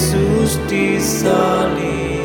Jesús ti salí.